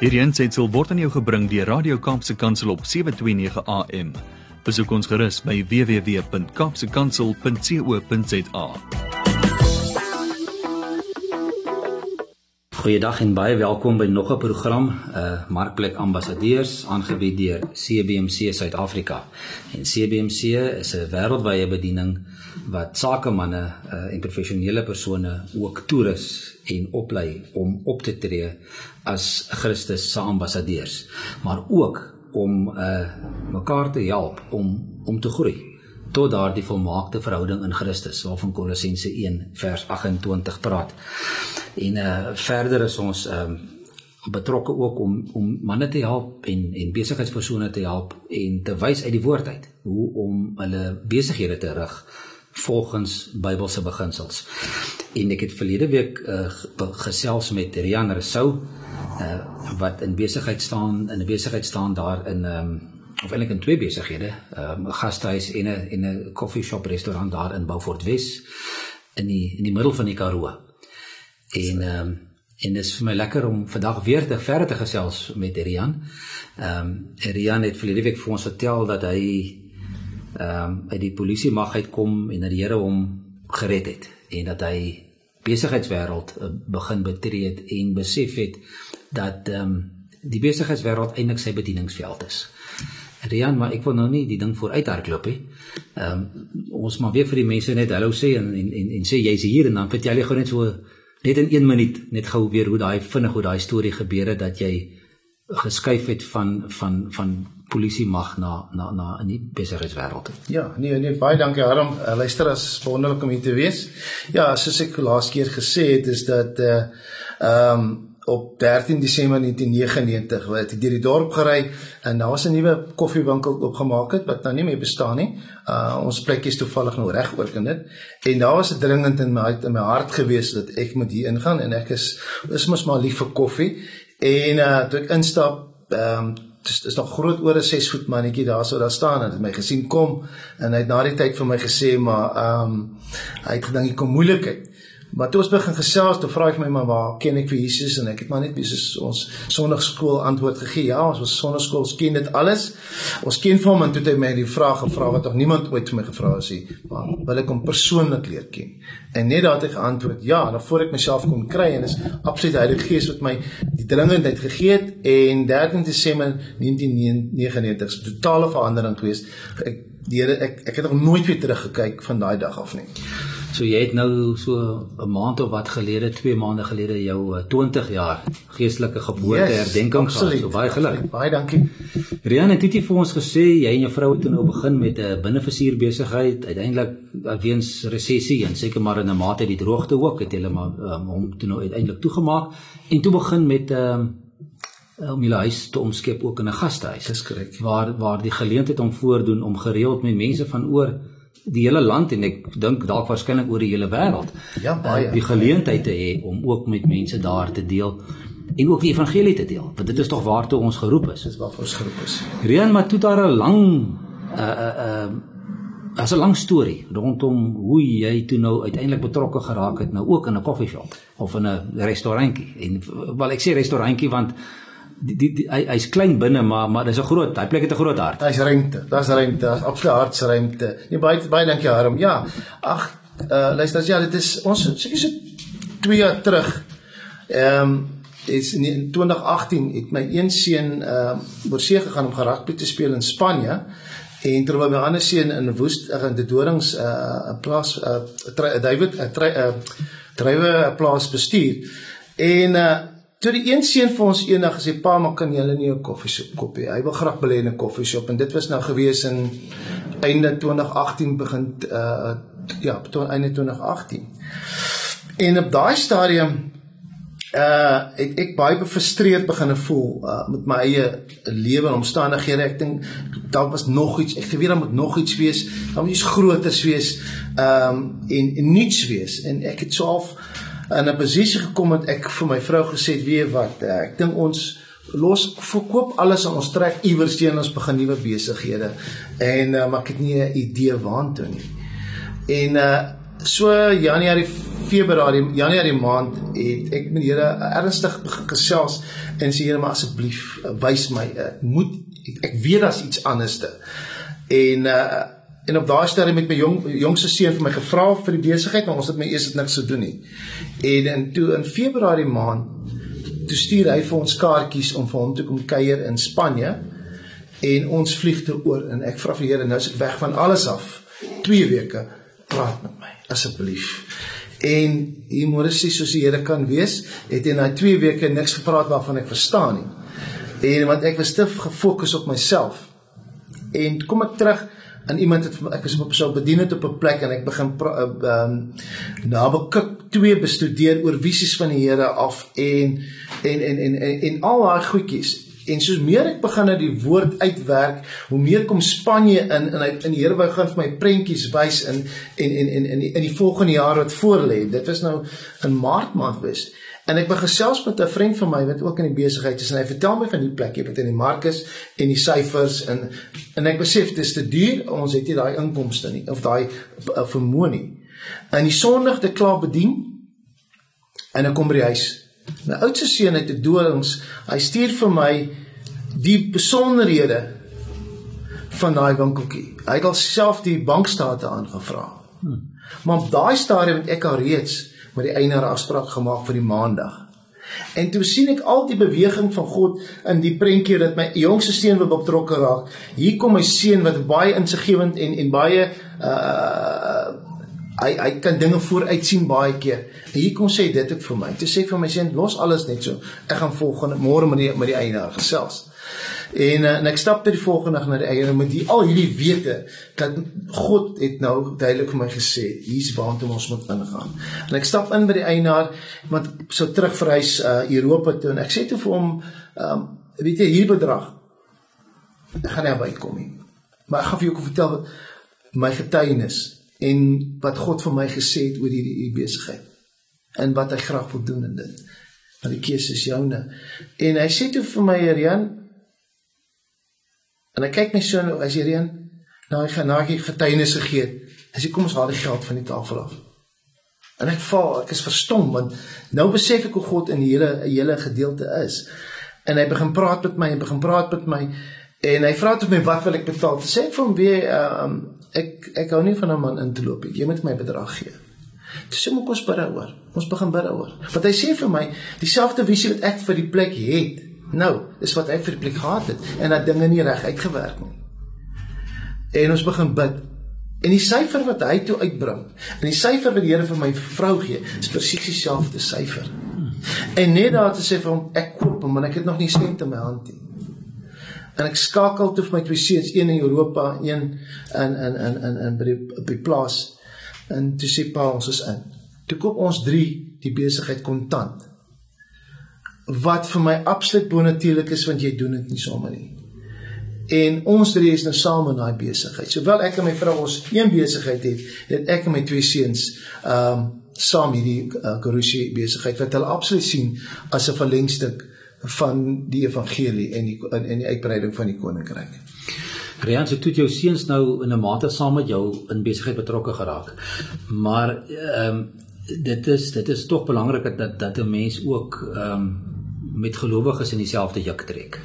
Hierdie aanseit word aan jou gebring deur Radio Kaapse Kansel op 7:29 AM. Besoek ons gerus by www.kapsekansel.co.za. Goeiedag en baie welkom by nog 'n program, uh Markplek Ambassadeurs aangebied deur CBMC Suid-Afrika. En CBMC is 'n wêreldwye bediening wat sakemanne uh, en professionele persone ook toerus en oplei om op te tree as Christus se ambassadeurs, maar ook om uh mekaar te help om om te groei tot daardie volmaakte verhouding in Christus waarvan Kolossense 1 vers 28 praat. En uh verder is ons um betrokke ook om om manne te help en en besigheidspersone te help en te wys uit die woord uit hoe om hulle besighede te rig volgens Bybelse beginsels. En ek het verlede week uh, gesels met Rian Rousseau uh, wat in besigheid staan in 'n besigheid staan daar in um, of eintlik in twee besighede, ehm, 'n um, gastehuis en 'n en 'n koffieshop restaurant daar in Beaufort Wes in die in die middel van die Karoo. En ehm um, en dit is vir my lekker om vandag weer te verder te gesels met Rian. Ehm um, Rian het verlede week vir ons vertel dat hy ehm um, uit die polisie mag uitkom en dat die Here hom gered het en dat hy besigheidswêreld uh, begin betree het en besef het dat ehm um, die besigheidswêreld eintlik sy bedieningsveld is. Rian, maar ek wil nou nie die ding vooruit hardloop nie. Ehm um, ons maar weer vir die mense net hallo sê en en en, en sê jy's hier en dan vertel jy gou net so net in 1 minuut net gou weer hoe daai vinnig hoe daai storie gebeur het dat jy geskuif het van van van polisie mag na na na in die besigheidswêreld. Ja, nee nee baie dankie Harm. Uh, luister as wonderlik om hier te wees. Ja, soos ek laas keer gesê het is dat uh ehm um, op 13 Desember 1999 het ek deur die dorp gery en daar was 'n nuwe koffiewinkel oopgemaak het wat nou nie meer bestaan nie. Uh ons plek is toevallig nou reg oor kan dit. En daar was 'n dringend in my in my hart gewees dat ek moet hier ingaan en ek is is mos maar lief vir koffie En uh toe ek instap, ehm um, dis is nog groot oor 'n 6 voet mannetjie daar sou daar staan en het my gesien kom en hy het na die tyd vir my gesê maar ehm um, hy het gedink ek kom moeilikheid. Maar toe ons begin gesels, toe vra ek my maar waar ken ek vir Jesus en ek het maar net besig ons sonnaarskool antwoord gegee. Ja, ons was sonnaarskool, ons ken dit alles. Ons ken vir hom en toe het hy my die vraag gevra wat nog niemand ooit vir my gevra het nie. Maar wil ek hom persoonlik leer ken? En net daardie het geantwoord ja, en voor ek myself kon kry en is absoluut Heilige Gees wat my die dringendheid gegee het en 13 Desember 1999 'n totale verandering gewees. Ek die Here ek ek het nog nooit weer teruggekyk van daai dag af nie. So jy het nou so 'n maand of wat gelede, 2 maande gelede jou 20 eh, jaar geestelike geboorte yes, herdenking gehad. So baie geluk. Baie dankie. Rian het dit vir ons gesê jy en jou vrou het nou begin met 'n binneversier besigheid. Uiteindelik weens resessie en seker maar in 'n mate die droogte ook het hulle maar um, hom toe nou uiteindelik toegemaak en toe begin met 'n um, om julle huis te omskep ook in 'n gastehuis. Dis korrek. Waar waar die geleentheid om voordoen om gereeld met mense van oor die hele land en ek dink dalk waarskynlik oor die hele wêreld. Ja, baie. Uh, die geleentheid te hê om ook met mense daar te deel en ook die evangelie te deel. Want dit is tog waartoe ons geroep is. Dis waarvoor ons geroep is. Rian maar toe daar 'n lang uh uh uh as 'n lang storie rondom hoe jy toe nou uiteindelik betrokke geraak het nou ook in 'n koffieshop of in 'n restaurantjie. En wel ek sê restaurantjie want die, die, die hy hy's klein binne maar maar dis 'n groot hy plek het 'n groot hart. Hy's ruimte. Daar's ruimte. Daar's absoluut hartsruimte. Nee baie baie dankie Harm. Ja. Ag uh luister ja, dit is ons seker so 2 jaar terug. Ehm um, is in 2018 het my een seun ehm uh, oor see gegaan om rugby te speel in Spanje. En terwyl my ander seun in Woest in die Dorings 'n uh, plaas uh, David 'n uh, drywe 'n plaas bestuur. En uh Toe die een seun vir ons eendag gesê pa, maar kan jy nie 'n koffieshop koop nie? Hy wil graag belê in 'n koffieshop en dit was nou gewees in einde 2018 begin uh ja, tot einde 2018. En op daai stadium uh het ek baie gefrustreerd begine voel uh met my eie lewe en omstandighede. Ek dink daar was nog iets. Ek geweet daar moet nog iets wees. Daar moet iets groters wees. Um en, en niets wees. En ek het so half in 'n posisie gekom het ek vir my vrou gesê het weet wat eh, ek dink ons los verkoop alles en ons trek iewers teen ons begin nuwe besighede en uh, maar ek het nie 'n idee waantoe nie en uh, so Januarie Februarie, Januarie maand het ek met die Here ernstig gesels en sê Here, maar asseblief wys my, ek moet ek, ek weet daar's iets anderste. En uh en op daai stadium met my jong jongste seun vir my gevra vir die besigheid, maar ons het my eers niks te doen nie. En in toe in Februarie maand toe stuur hy vir ons kaartjies om vir hom te kom kuier in Spanje en ons vlieg toe oor en ek vra vir die Here nou is ek weg van alles af. 2 weke praat met my asseblief. En hier môre sê soos die Here kan wees, het hy na 2 weke niks gepraat waarvan ek verstaan nie. En want ek was te gefokus op myself. En kom ek terug en iemand het ek was op so bedien het op 'n plek en ek begin ehm um, Nabokuk 2 bestudeer oor visies van die Here af en en en en en, en al daai goedjies en soos meer ek begin na die woord uitwerk, hoe meer kom Spanje in en hy in die Here wou gaan vir my prentjies wys in en en en in die, in die volgende jaar wat voorlê. Dit was nou in Maart maand wees. En ek begin gesels met 'n vriend van my wat ook in die besigheid is en hy vertel my van die plek jy weet in die Markus en die syfers en en ek besef dis te duur, ons het nie daai inkomste nie of daai uh, vermoë nie. En die Sondag te klaar bedien en ek kom by die huis. My oudste seun het 'n dorings. Hy stuur vir my die besonderhede van daai winkeltjie. Hy het alself die bankstate aangevra. Hmm. Maar op daai stadium het ek al reeds met die eienaar afspraak gemaak vir die maandag. En toe sien ek al die beweging van God in die prentjie dat my jongste seun wil betrokke raak. Hier kom my seun wat baie insiggewend en en baie uh hy hy kan dinge vooruit sien baie keer. En hier kom sê dit ek vir my. Toe sê ek vir my seun los alles net so. Ek gaan volgende môre met die met die eienaar gesels. En uh, en ek stap ter die volgende na die eienaar met die al hierdie wete dat God het nou duidelik vir my gesê hier's waartoe ons moet ingaan. En ek stap in by die eienaar want so terug verhuis uh Europa toe en ek sê toe vir hom um weet jy hier bedrag ek gaan nie bykom nie. Maar ek gaan vir jou kom vertel my getuienis en wat God vir my gesê het oor hierdie besigheid en wat hy graag wil doen in dit. Maar die keuse is joune. En hy sê toe vir my, Rian, En ek kyk my so nou as hierdie een nou hy genaagie getuienis gegee het. As hy kom ons haal die geld van die tafel af. En ek val, ek is verstom want nou besef ek hoe God in die hele hele gedeelte is. En hy begin praat met my en begin praat met my en hy vra tot my wat wil ek betaal? Sê ek vir hom weer um, ek ek hou nie van 'n man in te loop. Jy moet my bedrag gee. Dis hoe kom ons bid daaroor. Ons begin bid daaroor. Want hy sê vir my dieselfde visie wat ek vir die plek het Nou, dis wat hy vir die plek gehad het en dat dinge nie reg uitgewerk nie. En ons begin bid. En die syfer wat hy toe uitbring, en die syfer wat die Here vir my vrou gee, is presies dieselfde syfer. En net daar te sê vir hom ek koop hom, maar ek het nog nie sent in my hand nie. En ek skakel toe vir my twee seuns, een in Europa, een in in in in in by die by die plaas. En toe sê pa ons is in. Toe koop ons 3 die besigheid kontant wat vir my absoluut bonatuurlik is want jy doen dit nie sommer nie. En ons drie is nou saam in daai besigheid. Sowel ek en my vrou ons een besigheid het, het ek en my twee seuns ehm um, saam hierdie uh, Karusi besigheid wat hulle absoluut sien as 'n verlengstuk van die evangelie en die in die uitbreiding van die koninkryk. Rian, so toe jou seuns nou in 'n mate saam met jou in besigheid betrokke geraak. Maar ehm um, dit is dit is tog belangrik dat dat 'n mens ook ehm um, met gelowiges in dieselfde juk trek.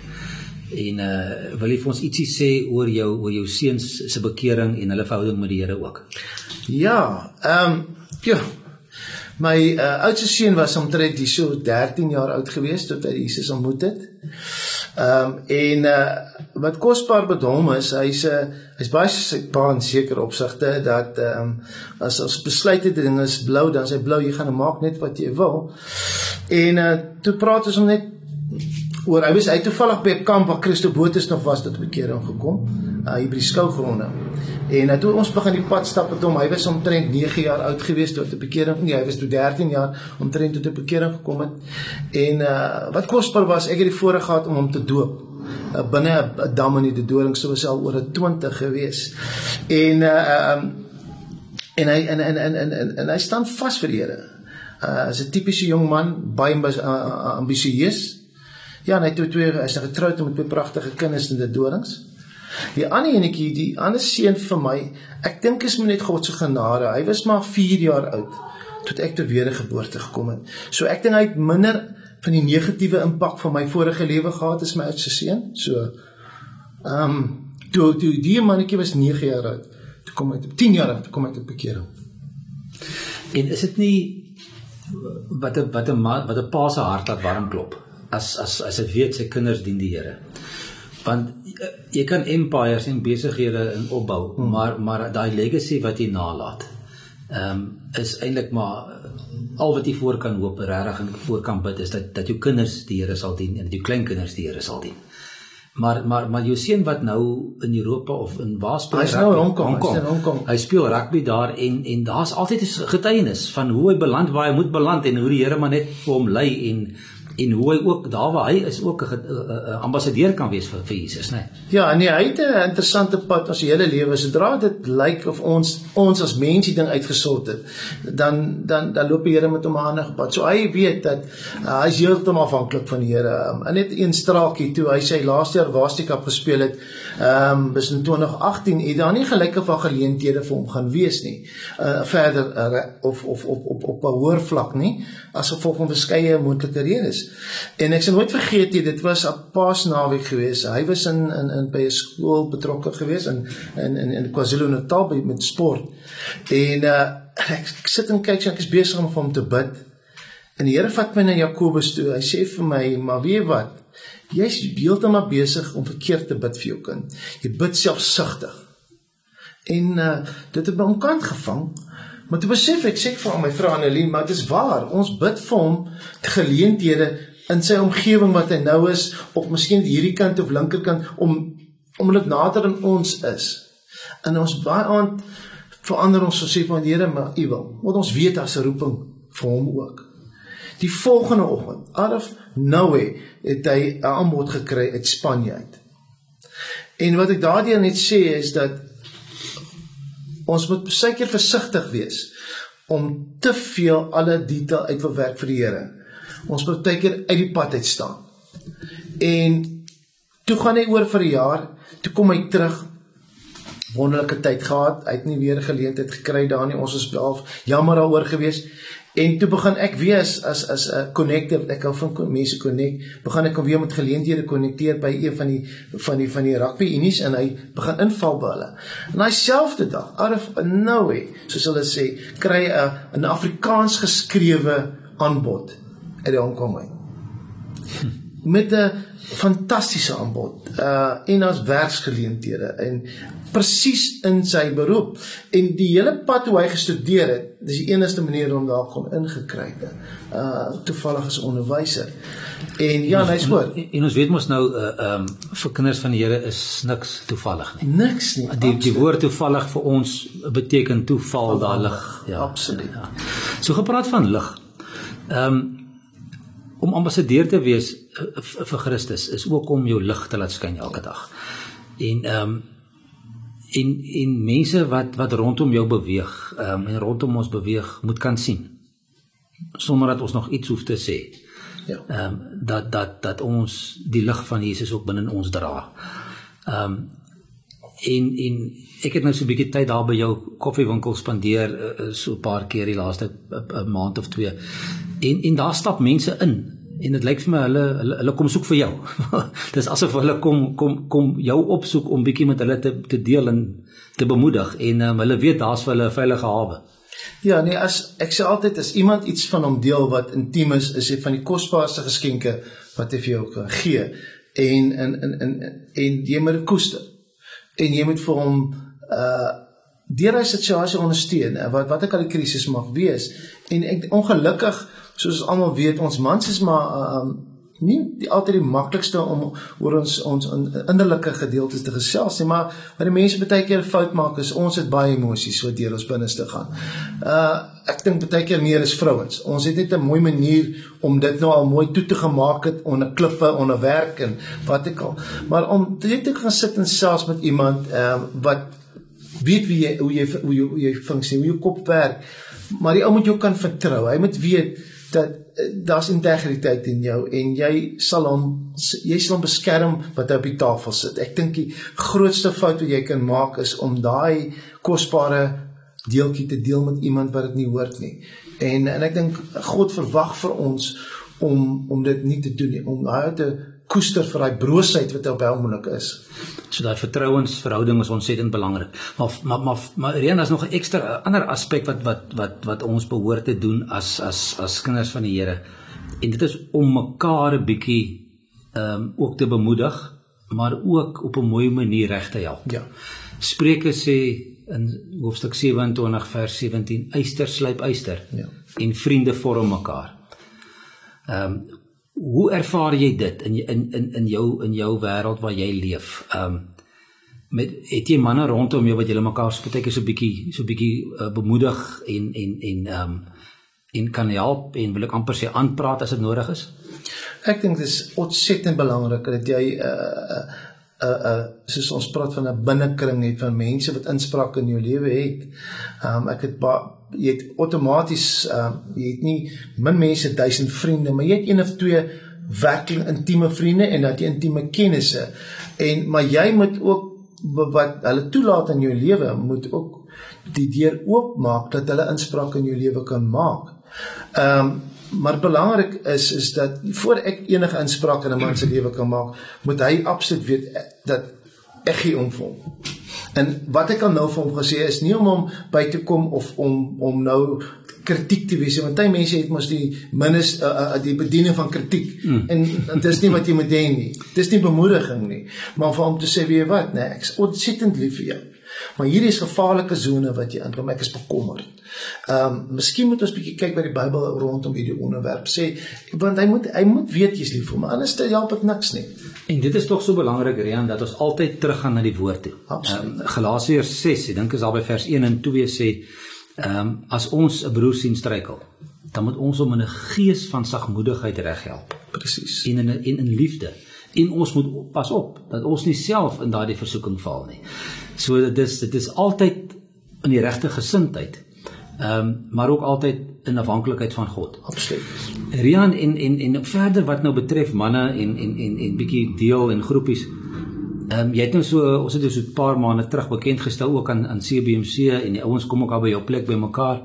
En uh wil jy vir ons ietsie sê oor jou oor jou seuns se bekering en hulle verhouding met die Here ook? Ja, ehm um, ja. My uh, oudste seun was omtrent die so 13 jaar oud gewees toe hy Jesus ontmoet het. Ehm um, en uh wat kosbaar met hom is, hy's 'n uh, hy's baie sy pa in sekere opsigte dat ehm um, as ons besluit het ding is blou, dan sê blou jy gaan maak net wat jy wil. En uh toe praat ons om net oor hy was hy toevallig by 'n kamp waar Christo Botus nog was tot bekering gekom, uh hier by die skougronde. En uh, toe ons begin die pad stap met hom, hy was omtrent 9 jaar oud gewees toe tot bekering. Nee, hy was toe 13 jaar omtrent tot bekering gekom het. En uh wat kosbaar was, ek het die voorreg gehad om hom te doop uh, binne 'n dam in die doring soos al oor 'n 20 gewees. En uh um en hy en en en en, en hy staan vas vir die Here uh, is 'n tipiese jong man, baie uh, ambisieus. Ja, hy het twee twee is getroud met twee pragtige kinders in die dorings. Die ander enetjie, die ander seun vir my, ek dink is maar net God se genade. Hy was maar 4 jaar oud tot ek tot wedergeboorte gekom het. So ek dink hy het minder van die negatiewe impak van my vorige lewe gehad as my oudste seun. So ehm um, toe toe die mannetjie was 9 jaar oud, toe kom hy 10 jaar oud, toe kom hy tot bekering. En is dit nie wat 'n wat 'n wat 'n pa se hart laat warm klop as as as hy weet sy kinders dien die Here. Want eh, jy kan empires en besighede in opbou, hmm. maar maar daai legacy wat jy nalat ehm um, is eintlik maar al wat jy voor kan hoop regtig en voor kan bid is dat dat jou kinders die Here sal dien en dat jou kleinkinders die Here sal dien. Maar maar maar jou seun wat nou in Europa of in waar speel hy? Hy is nou in Hong Kong. Hong Kong. Hong Kong. Hy speel rugby daar en en daar's altyd 'n getuienis van hoe hy beland waar hy moet beland en hoe die Here maar net vir hom lei en en hoe hy ook daar waar hy is ook 'n ambassadeur kan wees vir vir Jesus, né? Nee. Ja, nee, hy het 'n interessante pad sy hele lewe. Sodra dit lyk of ons ons as mense ding uitgesort het, dan dan dan loop die Here met hom aan 'n pad. So hy weet dat uh, hy is heeltemal afhanklik van die Here. Um, net een straakie toe hy sy laaste jaar Waastikap gespeel het, ehm um, bis in 2018, het daar nie gelyke van geleenthede vir hom gaan wees nie. Uh verder uh, of of op op op 'n hoër vlak nie, as gevolg van verskeie moontlike redes. En ek sal nooit vergeet nie, dit was 'n Paasnaweek gewees. Hy was in in in by 'n skool betrokke gewees in in in, in KwaZulu-Natal by met sport. En uh ek, ek sit en kyk, ek is besig om vir hom te bid. En die Here vat my na Jakobus toe. Hy sê vir my, "Maar weet wat? Jy's heeltemal besig om verkeerd te bid vir jou kind. Jy bid selfsugtig." En uh dit het my omkant gevang. Maar toe besef ek sê vir my vrou Annelien, maar dit is waar. Ons bid vir hom geleenthede in sy omgewing wat hy nou is of miskien hierdie kant of linkerkant om omdat nader aan ons is. En ons baie aand verander ons so sê van Here maar u wil. Want ons weet daar's 'n roeping vir hom ook. Die volgende oggend, Arif Noe het hy 'n aanbod gekry uit Spanje uit. En wat ek daardie net sê is dat ons moet seker versigtig wees om te veel alle detail uit te werk vir die Here. Ons moet tydker uit die pad uit staan. En toe gaan hy oor vir 'n jaar, toe kom hy terug. Wonderlike tyd gehad. Hy het nie weer geleentheid gekry daar nie. Ons is self jammer daaroor geweest. En toe begin ek weer as as as 'n connector, ek hou van mense connect. Begin ek weer met geleenthede konnekteer by een van die van die van die rugby unies en hy begin inval by hulle. En daai selfde dag, out of nowhere, soos hulle sê, kry 'n 'n Afrikaans geskrewe aanbod uit die Hong Kong uit. Met 'n fantastiese aanbod. Uh en as werksgeleenthede en presies in sy beroep en die hele pad hoe hy gestudeer het dis die enigste manier om daar kon ingekry het uh toevallig as onderwyser en ja hy's goed en, en ons weet mos nou uh um vir kinders van die Here is niks toevallig nie niks nie die absoluut. die woord toevallig vir ons beteken toeval daar lig ja absoluut ja. so gepraat van lig um om ambassadeur te wees uh, vir Christus is ook om jou lig te laat skyn elke dag en um en en mense wat wat rondom jou beweeg um, en rondom ons beweeg moet kan sien sonder dat ons nog iets hoef te sê. Ja. Ehm um, dat dat dat ons die lig van Jesus ook binne ons dra. Ehm um, en en ek het nou so 'n bietjie tyd daar by jou koffiewinkel spandeer uh, so 'n paar keer die laaste 'n maand of twee. En en daar stap mense in en dit lyk vir my hulle hulle, hulle kom soek vir jou. Dis asof hulle kom kom kom jou opsoek om bietjie met hulle te te deel en te bemoedig en um, hulle weet daar's vir hulle 'n veilige hawe. Ja, nee, as ek sê altyd as iemand iets van hom deel wat intiem is, is dit van die kosbaarste geskenke wat hy vir jou kan gee. En in in in en jy moet koester. En jy moet vir hom uh deur hy situasie ondersteun wat wat ek al die krisis mag wees. En ek ongelukkig soos almal weet, ons mans is maar um nie die altyd die maklikste om oor ons ons innerlike gedeeltes te gesels nie, maar wat die mense baie keer fout maak is ons het baie emosies wat deur ons binneste gaan. Uh ek dink baie keer meer is vrouens. Ons het net 'n mooi manier om dit nou al mooi toe te gemaak het onder klippe, onder werk en wat ek al. Maar om dit te gaan sit en selfs met iemand ehm uh, wat weet wie jy hoe jy hoe jy, hoe jy funksie, hoe jou kop werk, maar die ou moet jou kan vertrou. Hy moet weet dat eh, daar's integriteit in jou en jy sal hom jy sal hom beskerm wat hy op die tafel sit. Ek dink die grootste fout wat jy kan maak is om daai kosbare deeltjie te deel met iemand wat dit nie hoort nie. En en ek dink God verwag vir ons om om dit nie te doen nie, om daai te koester vir daai broosheid wat op oomblik is. So daai vertrouensverhouding is ontsettend belangrik. Maar maar maar, maar Rian is nog 'n ekstra ander aspek wat wat wat wat ons behoort te doen as as as kinders van die Here. En dit is om mekaar 'n bietjie ehm um, ook te bemoedig, maar ook op 'n mooi manier reg te help. Ja. Spreuke sê in hoofstuk 27 vers 17 eyster slyp eyster. Ja. En vriende vorm mekaar. Ehm um, hoe ervaar jy dit in in in in jou in jou wêreld waar jy leef? Ehm um, met het jy manne rondom jou wat julle mekaar so baie so bietjie so bietjie uh, bemoedig en en en ehm um, en kan help en wil ek amper sê aanpraat as dit nodig is? Ek dink dit is ontsettend belangrik dat jy 'n uh, 'n uh, uh, soos ons praat van 'n binnekring het van mense wat inspraak in jou lewe het. Um, ek het jy het outomaties uh, jy het nie min mense duisend vriende, maar jy het een of twee werklik intieme vriende en dat jy intieme kennisse. En maar jy moet ook wat hulle toelaat in jou lewe moet ook die deur oopmaak dat hulle inspraak in jou lewe kan maak. Ehm um, maar belangrik is is dat voor ek enige inspraak in 'n man se lewe kan maak, moet hy absoluut weet dat ek gee om vir hom. En wat ek al nou vir hom gesê is nie om hom by te kom of om om nou kritiek te wees want baie mense het mos die minus uh, uh, die bediening van kritiek mm. en, en dit is nie wat jy moet hê nie dis nie bemoediging nie maar vir hom te sê weet wat nee ek is ontsettend lief vir jou Maar hierdie is gevaarlike sone wat jy inkom. Ek is bekommerd. Ehm, um, miskien moet ons bietjie kyk by die Bybel rondom hierdie onderwerp. Sê want hy moet hy moet weet jy's lief vir hom. Anders help dit niks nie. En dit is tog so belangrik Rian dat ons altyd teruggaan na die woord toe. Um, Galasiërs 6, ek dink is daar by vers 1 en 2 sê ehm um, as ons 'n broer sien struikel, dan moet ons hom in 'n gees van sagmoedigheid reghelp. Presies. En in in in liefde. En ons moet pas op dat ons nie self in daardie versoeking val nie. So dit is dit is altyd in die regte gesindheid. Ehm um, maar ook altyd in afhanklikheid van God. Absoluut. Rian en en en verder wat nou betref manne en en en en bietjie deel en groepies. Ehm um, jy het nou so ons het nou so 'n paar maande terug bekend gestel ook aan aan CBMC en die ouens kom ook al by jou plek by mekaar.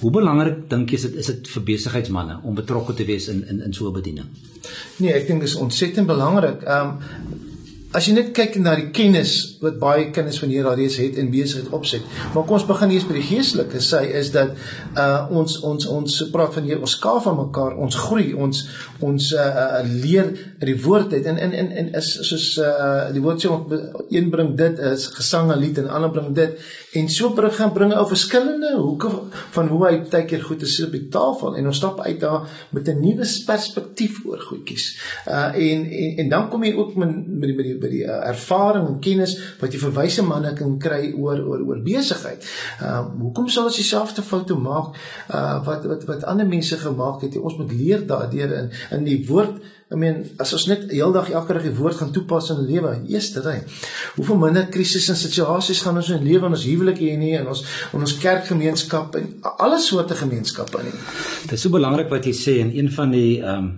Hoe belangrik dink jy is dit is dit vir besigheidsmense om betrokke te wees in in in so 'n bediening? Nee, ek dink dit is ontsettend belangrik. Ehm um, as jy net kyk na die kennis wat baie kinders van hier alreeds het en besigheid opset. Maar kom ons begin eers by die geestelike. Sy is dat uh ons ons ons praat van hier ons skaaf van mekaar, ons groei, ons ons uh, uh leer die woord uit en en en en is soos uh die woord sê een bring dit is gesang en lied en ander bring dit en so bring gaan bring ou verskillende hoeke van hoe hy baie keer goed is op die tafel en ons stap uit daar met 'n nuwe perspektief oor goedjies. Uh en en en dan kom jy ook met met die, met die by die uh, ervaring en kennis wat jy verwyse manne kan kry oor oor oor besigheid. Uh, hoekom sal ons dieselfde foute maak uh wat wat wat ander mense gemaak het? Ons moet leer daardeur in in die woord I mean, as ons net heeldag elke dag die woord gaan toepas in ons lewe, eerste ry. Hoeveel minder krisisse en situasies gaan ons in lewe in ons huwelike hê nie en ons in ons kerkgemeenskap en alle soorte gemeenskappe nie. Dit is so belangrik wat jy sê en een van die ehm um,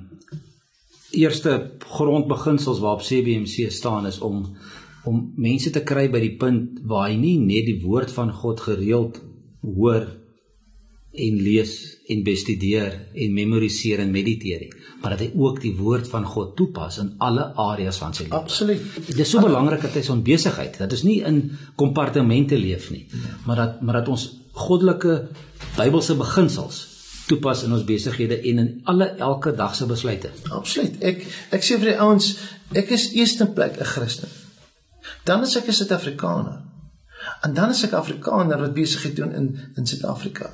eerste grondbeginsels waarop CBMC staan is om om mense te kry by die punt waar hy nie net die woord van God gereeld hoor en lees en bestudeer en memoriseer en mediteer nie maar dat hy ook die woord van God toepas in alle areas van sy lewe. Absoluut. Dit is so belangrik dat hy son besigheid, dat ons nie in kompartemente leef nie, maar dat maar dat ons goddelike Bybelse beginsels toepas in ons besighede en in alle elke dag se besluite. Absoluut. Ek ek sê vir die ouens, ek is eerste plek 'n Christen. Dan is ek 'n Suid-Afrikaner. En dan is ek Afrikaner wat besigheid doen in in Suid-Afrika.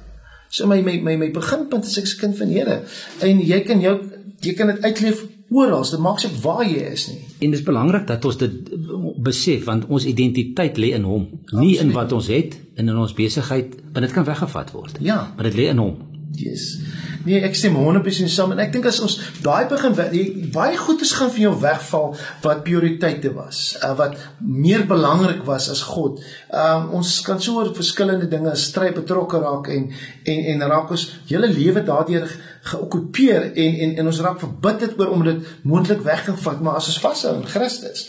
So my my my my beginpunt is ek is kind van Here. En jy kan jou jy kan dit uitleef oral. Dit maak se waar jy is nie. En dit is belangrik dat ons dit besef want ons identiteit lê in hom, nie Absoluut. in wat ons het en in ons besigheid, want dit kan weggevat word. Ja, maar dit lê in hom. Yes. Nee, ek stem 100% saam en ek dink as ons daai begin die, baie goedes gaan vir jou wegval wat prioriteite was, uh, wat meer belangrik was as God. Um ons kan so oor verskillende dinge stry betrokke raak en en en raak ons hele lewe daardeur geokkupeer en en en ons raak verbitterd oor om dit moontlik weggevat maar as ons vashou in Christus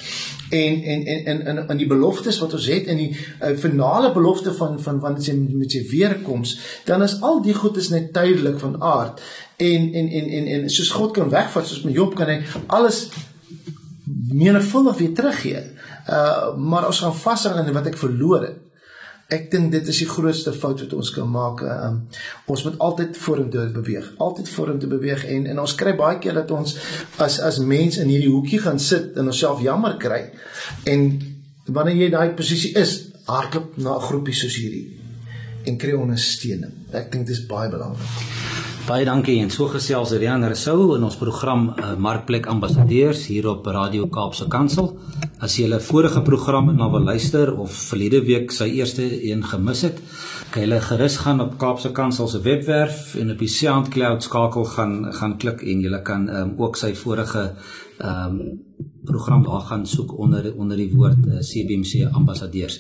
en en en in in in die beloftes wat ons het in die uh, finale belofte van van wanneer sy met sy weerkoms dan is al die goed is net tydelik van aard en en en en en soos God kan wegvat soos met Job kan hy alles menigvuldig weer teruggee. Uh maar ons gaan vashou aan wat ek verloor het. Ek dink dit is die grootste fout wat ons kan maak. Um ons moet altyd vorentoe beweeg, altyd vorentoe beweeg en en ons kry baie keer dat ons as as mens in hierdie hoekie gaan sit en onsself jammer kry. En wanneer jy daai posisie is, hardloop na 'n groepie soos hierdie en kry ondersteuning. Ek dink dit is baie belangrik. Baie dankie en so gesels Rian Rousseau in ons program uh, Markplek Ambassadeurs hier op Radio Kaapse Kansel. As jy hulle vorige programme na wil luister of verlede week sy eerste een gemis het, kan jy gerus gaan op Kaapse Kansel se webwerf en op die SoundCloud skakel gaan gaan klik en jy kan um, ook sy vorige um, program daar gaan soek onder onder die woord uh, eh, CBC Ambassadeurs.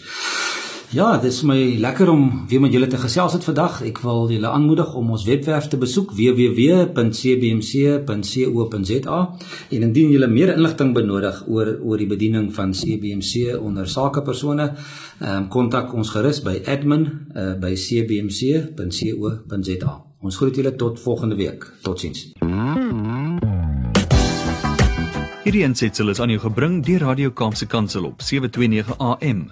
Ja, dit is my lekker om weer met julle te gesels het vandag. Ek wil julle aanmoedig om ons webwerf te besoek www.cbmc.co.za en indien julle meer inligting benodig oor oor die bediening van CBMC onder sakepersone, ehm um, kontak ons gerus by admin uh, by cbmc.co.za. Ons groet julle tot volgende week. Totsiens. Hierdie ensitsel is aan jou gebring deur Radio Kaapse Kansel op 729 AM.